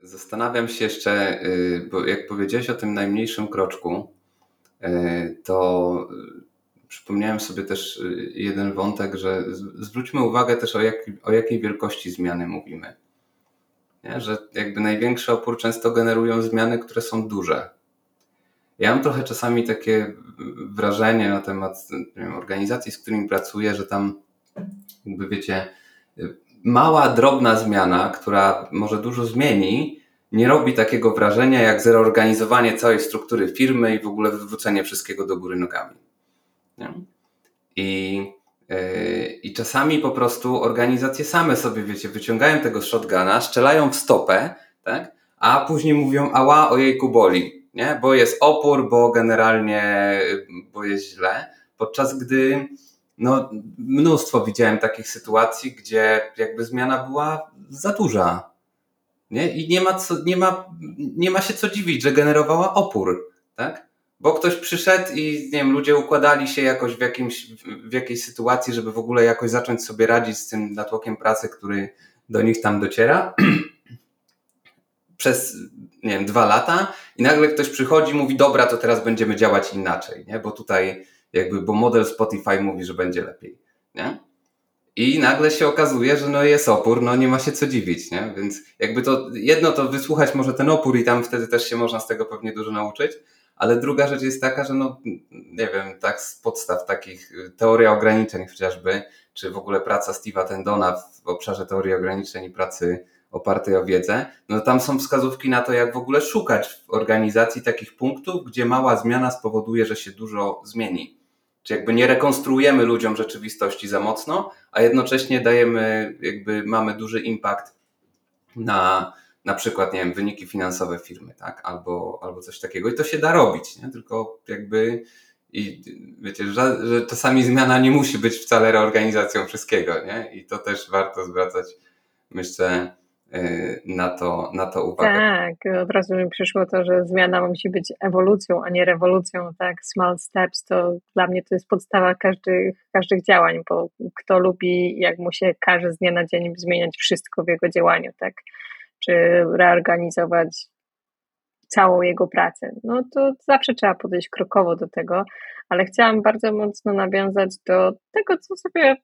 Zastanawiam się jeszcze, y, bo jak powiedziałeś o tym najmniejszym kroczku, y, to przypomniałem sobie też y, jeden wątek, że zwróćmy uwagę też o, jak, o jakiej wielkości zmiany mówimy. Nie? Że jakby największy opór często generują zmiany, które są duże. Ja mam trochę czasami takie wrażenie na temat wiem, organizacji, z którymi pracuję, że tam jakby wiecie, mała, drobna zmiana, która może dużo zmieni, nie robi takiego wrażenia jak zreorganizowanie całej struktury firmy i w ogóle wywrócenie wszystkiego do góry nogami. Nie? I, yy, I czasami po prostu organizacje same sobie, wiecie, wyciągają tego shotguna, strzelają w stopę, tak? a później mówią, ała, ojejku boli, nie? bo jest opór, bo generalnie, bo jest źle, podczas gdy no, mnóstwo widziałem takich sytuacji, gdzie jakby zmiana była za duża. Nie? I nie ma, co, nie, ma, nie ma się co dziwić, że generowała opór. Tak? Bo ktoś przyszedł i nie wiem, ludzie układali się jakoś w, jakimś, w jakiejś sytuacji, żeby w ogóle jakoś zacząć sobie radzić z tym natłokiem pracy, który do nich tam dociera. Przez nie wiem, dwa lata i nagle ktoś przychodzi i mówi, dobra, to teraz będziemy działać inaczej, nie? bo tutaj jakby, bo model Spotify mówi, że będzie lepiej. Nie? I nagle się okazuje, że no jest opór, no nie ma się co dziwić, nie? Więc jakby to jedno to wysłuchać może ten opór i tam wtedy też się można z tego pewnie dużo nauczyć, ale druga rzecz jest taka, że no nie wiem, tak z podstaw takich teoria ograniczeń chociażby, czy w ogóle praca Steve'a Tendona w obszarze teorii ograniczeń i pracy opartej o wiedzę, no tam są wskazówki na to, jak w ogóle szukać w organizacji takich punktów, gdzie mała zmiana spowoduje, że się dużo zmieni. Czy jakby nie rekonstruujemy ludziom rzeczywistości za mocno, a jednocześnie dajemy, jakby mamy duży impact na na przykład, nie wiem, wyniki finansowe firmy, tak? Albo, albo coś takiego. I to się da robić, nie? Tylko jakby i wiecie, że, że czasami zmiana nie musi być wcale reorganizacją wszystkiego, nie? I to też warto zwracać, myślę, y, na to, na to uwagę. Tak, od razu mi przyszło to, że zmiana musi być ewolucją, a nie rewolucją, tak? Small steps to dla mnie to jest podstawa każdych, każdych działań, bo kto lubi, jak mu się każe z dnia na dzień zmieniać wszystko w jego działaniu, tak? Czy reorganizować całą jego pracę. No to zawsze trzeba podejść krokowo do tego, ale chciałam bardzo mocno nawiązać do tego, co sobie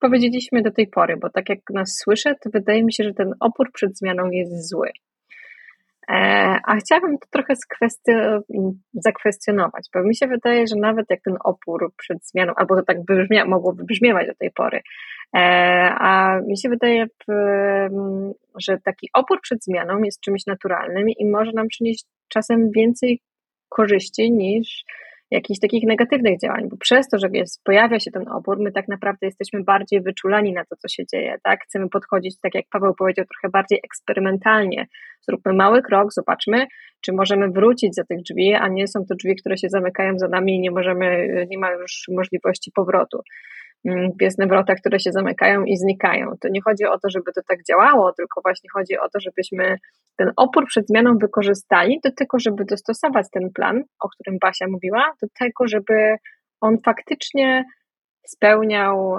powiedzieliśmy do tej pory, bo tak jak nas słyszę, to wydaje mi się, że ten opór przed zmianą jest zły. E, a chciałabym to trochę zakwestionować, bo mi się wydaje, że nawet jak ten opór przed zmianą, albo to tak brzmia, mogłoby brzmiewać do tej pory, e, a mi się wydaje, że taki opór przed zmianą jest czymś naturalnym i może nam przynieść czasem więcej korzyści niż jakichś takich negatywnych działań, bo przez to, że jest, pojawia się ten opór, my tak naprawdę jesteśmy bardziej wyczulani na to, co się dzieje, tak? Chcemy podchodzić, tak jak Paweł powiedział, trochę bardziej eksperymentalnie. Zróbmy mały krok, zobaczmy, czy możemy wrócić za tych drzwi, a nie są to drzwi, które się zamykają za nami i nie możemy, nie ma już możliwości powrotu. Piesne mm, wrota, które się zamykają i znikają. To nie chodzi o to, żeby to tak działało, tylko właśnie chodzi o to, żebyśmy ten opór przed zmianą wykorzystali do tego, żeby dostosować ten plan, o którym Basia mówiła, do tego, żeby on faktycznie spełniał,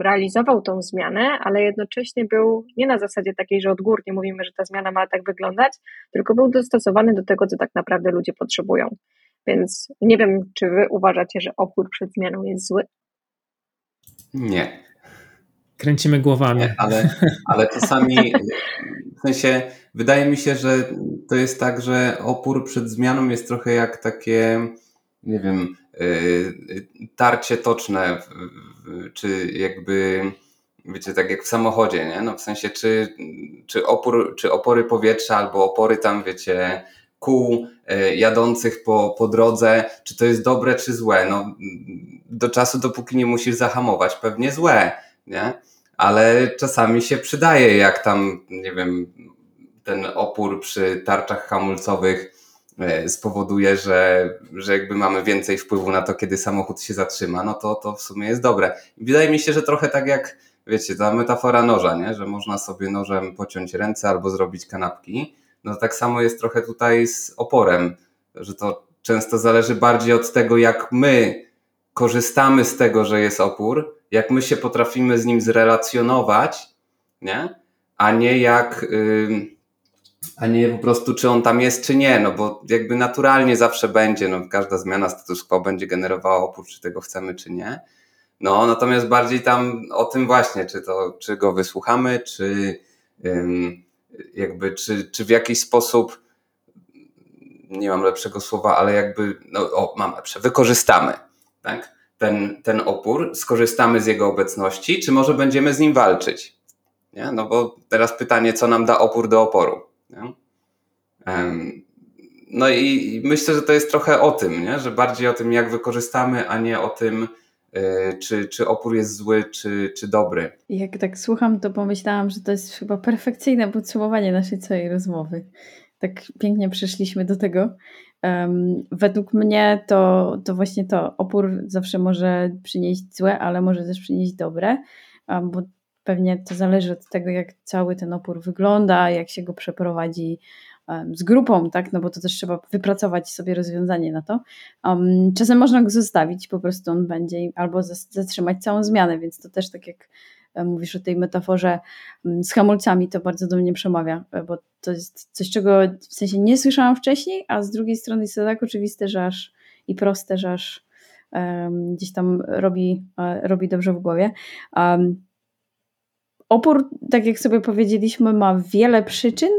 realizował tą zmianę, ale jednocześnie był nie na zasadzie takiej, że odgórnie mówimy, że ta zmiana ma tak wyglądać, tylko był dostosowany do tego, co tak naprawdę ludzie potrzebują. Więc nie wiem, czy wy uważacie, że opór przed zmianą jest zły? Nie. Kręcimy głowami. Nie, ale, ale czasami, w sensie, wydaje mi się, że to jest tak, że opór przed zmianą jest trochę jak takie, nie wiem, y, tarcie toczne, czy jakby, wiecie, tak jak w samochodzie, nie? No w sensie, czy, czy, opór, czy opory powietrza, albo opory tam, wiecie, kół y, jadących po, po drodze, czy to jest dobre, czy złe. No, do czasu, dopóki nie musisz zahamować, pewnie złe, nie? Ale czasami się przydaje, jak tam, nie wiem, ten opór przy tarczach hamulcowych e, spowoduje, że, że jakby mamy więcej wpływu na to, kiedy samochód się zatrzyma, no to, to w sumie jest dobre. Wydaje mi się, że trochę tak jak, wiecie, ta metafora noża, nie? że można sobie nożem pociąć ręce albo zrobić kanapki, no tak samo jest trochę tutaj z oporem, że to często zależy bardziej od tego, jak my korzystamy z tego, że jest opór, jak my się potrafimy z nim zrelacjonować, nie? a nie jak, a nie po prostu czy on tam jest, czy nie, no bo jakby naturalnie zawsze będzie, no każda zmiana status quo będzie generowała opór, czy tego chcemy, czy nie. No, natomiast bardziej tam o tym właśnie, czy to, czy go wysłuchamy, czy jakby, czy, czy w jakiś sposób nie mam lepszego słowa, ale jakby, no o, mam lepsze, wykorzystamy tak? ten, ten opór, skorzystamy z jego obecności, czy może będziemy z nim walczyć? Nie? No bo teraz pytanie, co nam da opór do oporu? Nie? No i myślę, że to jest trochę o tym, nie? że bardziej o tym, jak wykorzystamy, a nie o tym, czy, czy opór jest zły, czy, czy dobry. Jak tak słucham, to pomyślałam, że to jest chyba perfekcyjne podsumowanie naszej całej rozmowy. Tak pięknie przeszliśmy do tego. Um, według mnie to, to właśnie to opór zawsze może przynieść złe, ale może też przynieść dobre, um, bo pewnie to zależy od tego, jak cały ten opór wygląda, jak się go przeprowadzi z grupą, tak? No bo to też trzeba wypracować sobie rozwiązanie na to. czasem można go zostawić, po prostu on będzie, albo zatrzymać całą zmianę, więc to też tak jak E, mówisz o tej metaforze z hamulcami, to bardzo do mnie przemawia, e, bo to jest coś, czego w sensie nie słyszałam wcześniej, a z drugiej strony jest to tak oczywiste, że aż i proste, że aż um, gdzieś tam robi, uh, robi dobrze w głowie. Um, opór, tak jak sobie powiedzieliśmy, ma wiele przyczyn.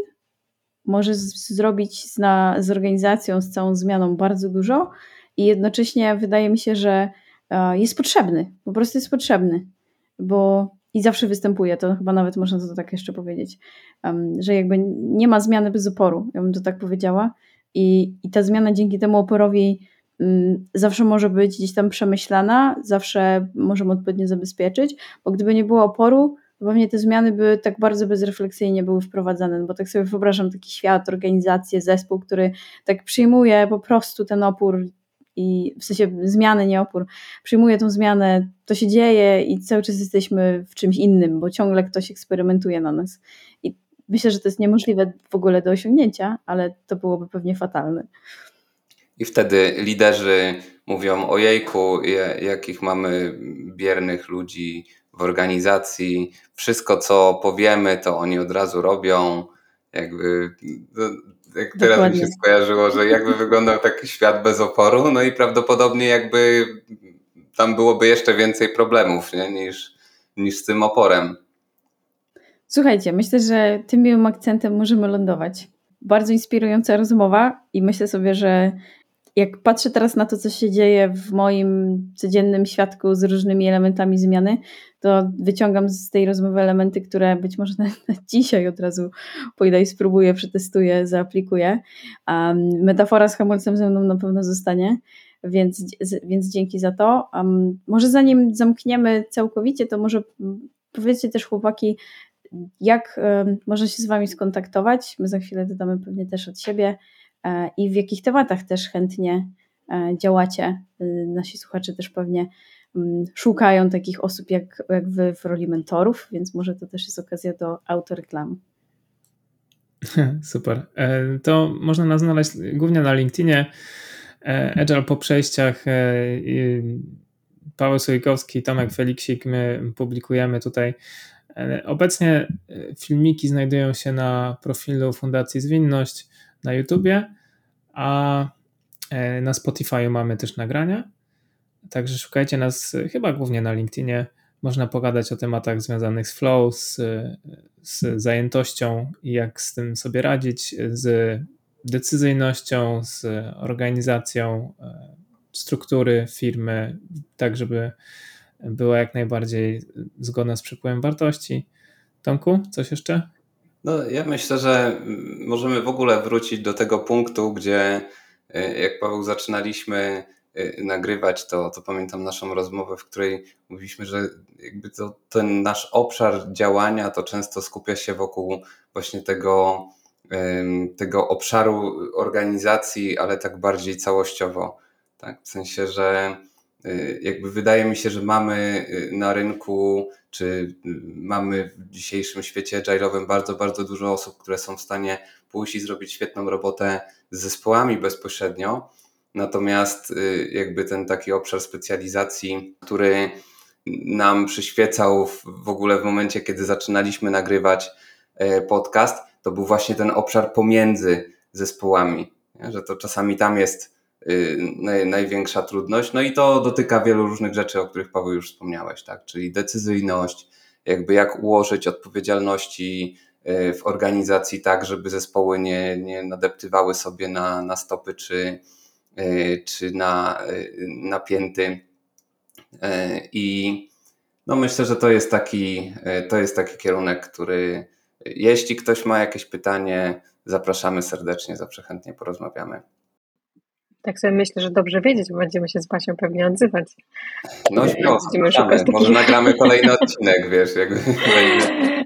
Może z, zrobić z, na, z organizacją, z całą zmianą bardzo dużo i jednocześnie wydaje mi się, że uh, jest potrzebny. Po prostu jest potrzebny, bo i zawsze występuje, to chyba nawet można to tak jeszcze powiedzieć, um, że jakby nie ma zmiany bez oporu, ja bym to tak powiedziała. I, i ta zmiana dzięki temu oporowi um, zawsze może być gdzieś tam przemyślana, zawsze możemy odpowiednio zabezpieczyć, bo gdyby nie było oporu, pewnie te zmiany by tak bardzo bezrefleksyjnie były wprowadzane, no bo tak sobie wyobrażam taki świat, organizację, zespół, który tak przyjmuje po prostu ten opór i w sensie zmiany, nie opór, przyjmuję tą zmianę, to się dzieje i cały czas jesteśmy w czymś innym, bo ciągle ktoś eksperymentuje na nas. I myślę, że to jest niemożliwe w ogóle do osiągnięcia, ale to byłoby pewnie fatalne. I wtedy liderzy mówią: Ojejku, jakich mamy biernych ludzi w organizacji, wszystko co powiemy, to oni od razu robią. Jakby no, jak teraz Dokładnie. mi się skojarzyło, że jakby wyglądał taki świat bez oporu, no i prawdopodobnie jakby tam byłoby jeszcze więcej problemów nie? Niż, niż z tym oporem. Słuchajcie, myślę, że tym miłym akcentem możemy lądować. Bardzo inspirująca rozmowa i myślę sobie, że jak patrzę teraz na to, co się dzieje w moim codziennym świadku z różnymi elementami zmiany, to wyciągam z tej rozmowy elementy, które być może na, na dzisiaj od razu pójdę i spróbuję, przetestuję, zaaplikuję. Um, metafora z hamulcem ze mną na pewno zostanie. więc, więc dzięki za to. Um, może zanim zamkniemy całkowicie, to może powiedzcie też chłopaki, jak um, można się z Wami skontaktować. My za chwilę dodamy pewnie też od siebie i w jakich tematach też chętnie e, działacie. Y, nasi słuchacze też pewnie um, szukają takich osób jak, jak Wy w roli mentorów, więc może to też jest okazja do autoreklamy. Super. E, to można nas znaleźć głównie na LinkedInie. E, Agile po przejściach. E, Paweł Sojkowski, Tomek Feliksik, my publikujemy tutaj. Obecnie filmiki znajdują się na profilu Fundacji Zwinność na YouTubie, a na Spotify mamy też nagrania. Także szukajcie nas chyba głównie na LinkedInie. Można pogadać o tematach związanych z flow, z, z zajętością i jak z tym sobie radzić, z decyzyjnością, z organizacją e, struktury firmy, tak żeby była jak najbardziej zgodna z przepływem wartości. Tomku, coś jeszcze? No, ja myślę, że możemy w ogóle wrócić do tego punktu, gdzie e, jak Paweł zaczynaliśmy Y, nagrywać, to, to pamiętam naszą rozmowę, w której mówiliśmy, że jakby to, ten nasz obszar działania to często skupia się wokół właśnie tego, tego obszaru organizacji, ale tak bardziej całościowo. Tak? W sensie, że jakby wydaje mi się, że mamy y, na rynku, czy mamy w dzisiejszym świecie agile'owym bardzo, bardzo dużo osób, które są w stanie pójść i zrobić świetną robotę z zespołami bezpośrednio, Natomiast y, jakby ten taki obszar specjalizacji, który nam przyświecał w ogóle w momencie, kiedy zaczynaliśmy nagrywać podcast, to był właśnie ten obszar pomiędzy zespołami, że to czasami tam jest y, największa trudność. No i to dotyka wielu różnych rzeczy, o których Paweł już wspomniałeś, tak? czyli decyzyjność, jakby jak ułożyć odpowiedzialności e, w organizacji tak, żeby zespoły nie, nie nadeptywały sobie na, na stopy czy, E, czy na napięty. E, I no myślę, że to jest taki, to jest taki kierunek, który jeśli ktoś ma jakieś pytanie, zapraszamy serdecznie, zawsze chętnie porozmawiamy. Tak sobie myślę, że dobrze wiedzieć, bo będziemy się z Basią pewnie odzywać. No śmiało, może nagramy kolejny odcinek, wiesz, jakby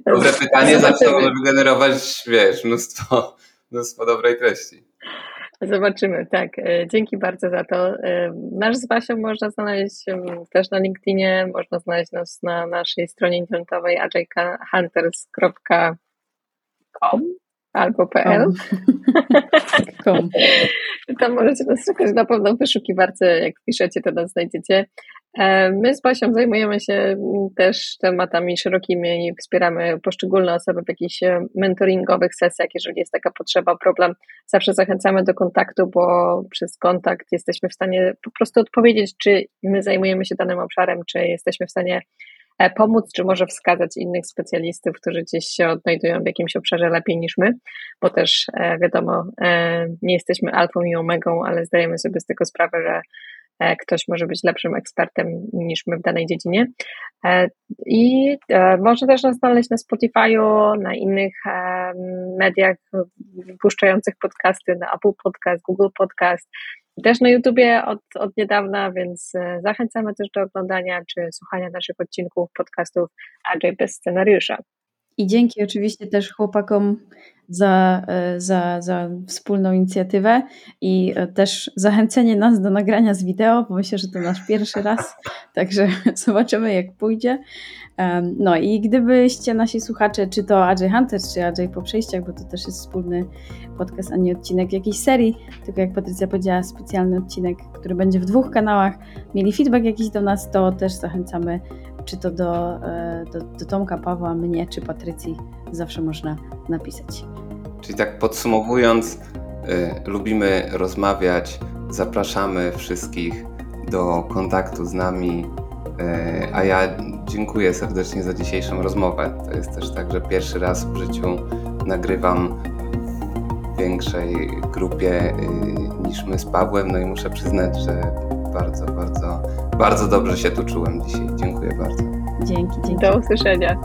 dobre pytanie zawsze może wygenerować, wiesz, mnóstwo, mnóstwo dobrej treści. Zobaczymy, tak. E, dzięki bardzo za to. E, nasz z Basią można znaleźć też na LinkedInie, można znaleźć nas na naszej stronie internetowej ajhunters.com albo pl. Com. Tam możecie nas szukać na pewno w wyszukiwarce, jak piszecie, to nas znajdziecie. E, my z Basią zajmujemy się też tematami szerokimi i wspieramy poszczególne osoby w jakichś mentoringowych sesjach, jeżeli jest taka potrzeba, problem. Zawsze zachęcamy do kontaktu, bo przez kontakt jesteśmy w stanie po prostu odpowiedzieć, czy my zajmujemy się danym obszarem, czy jesteśmy w stanie e, pomóc, czy może wskazać innych specjalistów, którzy gdzieś się odnajdują w jakimś obszarze lepiej niż my, bo też e, wiadomo, nie jesteśmy alfą i omegą, ale zdajemy sobie z tego sprawę, że E, ktoś może być lepszym ekspertem niż my w danej dziedzinie. E, I e, może też nas znaleźć na Spotify'u, na innych mediach puszczających podcasty, na Apple Podcast, Google Podcast, też na YouTubie od, od niedawna, więc zachęcamy też do oglądania czy słuchania naszych odcinków podcastów Agile bez scenariusza. I dzięki oczywiście też chłopakom za, e, za, za wspólną inicjatywę i e, też zachęcenie nas do nagrania z wideo, bo myślę, że to nasz pierwszy raz, także zobaczymy jak pójdzie. No i gdybyście nasi słuchacze, czy to Ajay Hunters, czy Ajay po przejściach, bo to też jest wspólny podcast, a nie odcinek jakiejś serii, tylko jak Patrycja powiedziała, specjalny odcinek, który będzie w dwóch kanałach, mieli feedback jakiś do nas, to też zachęcamy czy to do, e, do, do Tomka, Pawła, mnie, czy Patrycji, zawsze można napisać. Czyli tak podsumowując, y, lubimy rozmawiać, zapraszamy wszystkich do kontaktu z nami, y, a ja dziękuję serdecznie za dzisiejszą rozmowę. To jest też tak, że pierwszy raz w życiu nagrywam w większej grupie y, niż my z Pawłem, no i muszę przyznać, że bardzo, bardzo, bardzo dobrze się tu czułem dzisiaj. Dziękuję bardzo. Dzięki, dzięki. Do usłyszenia.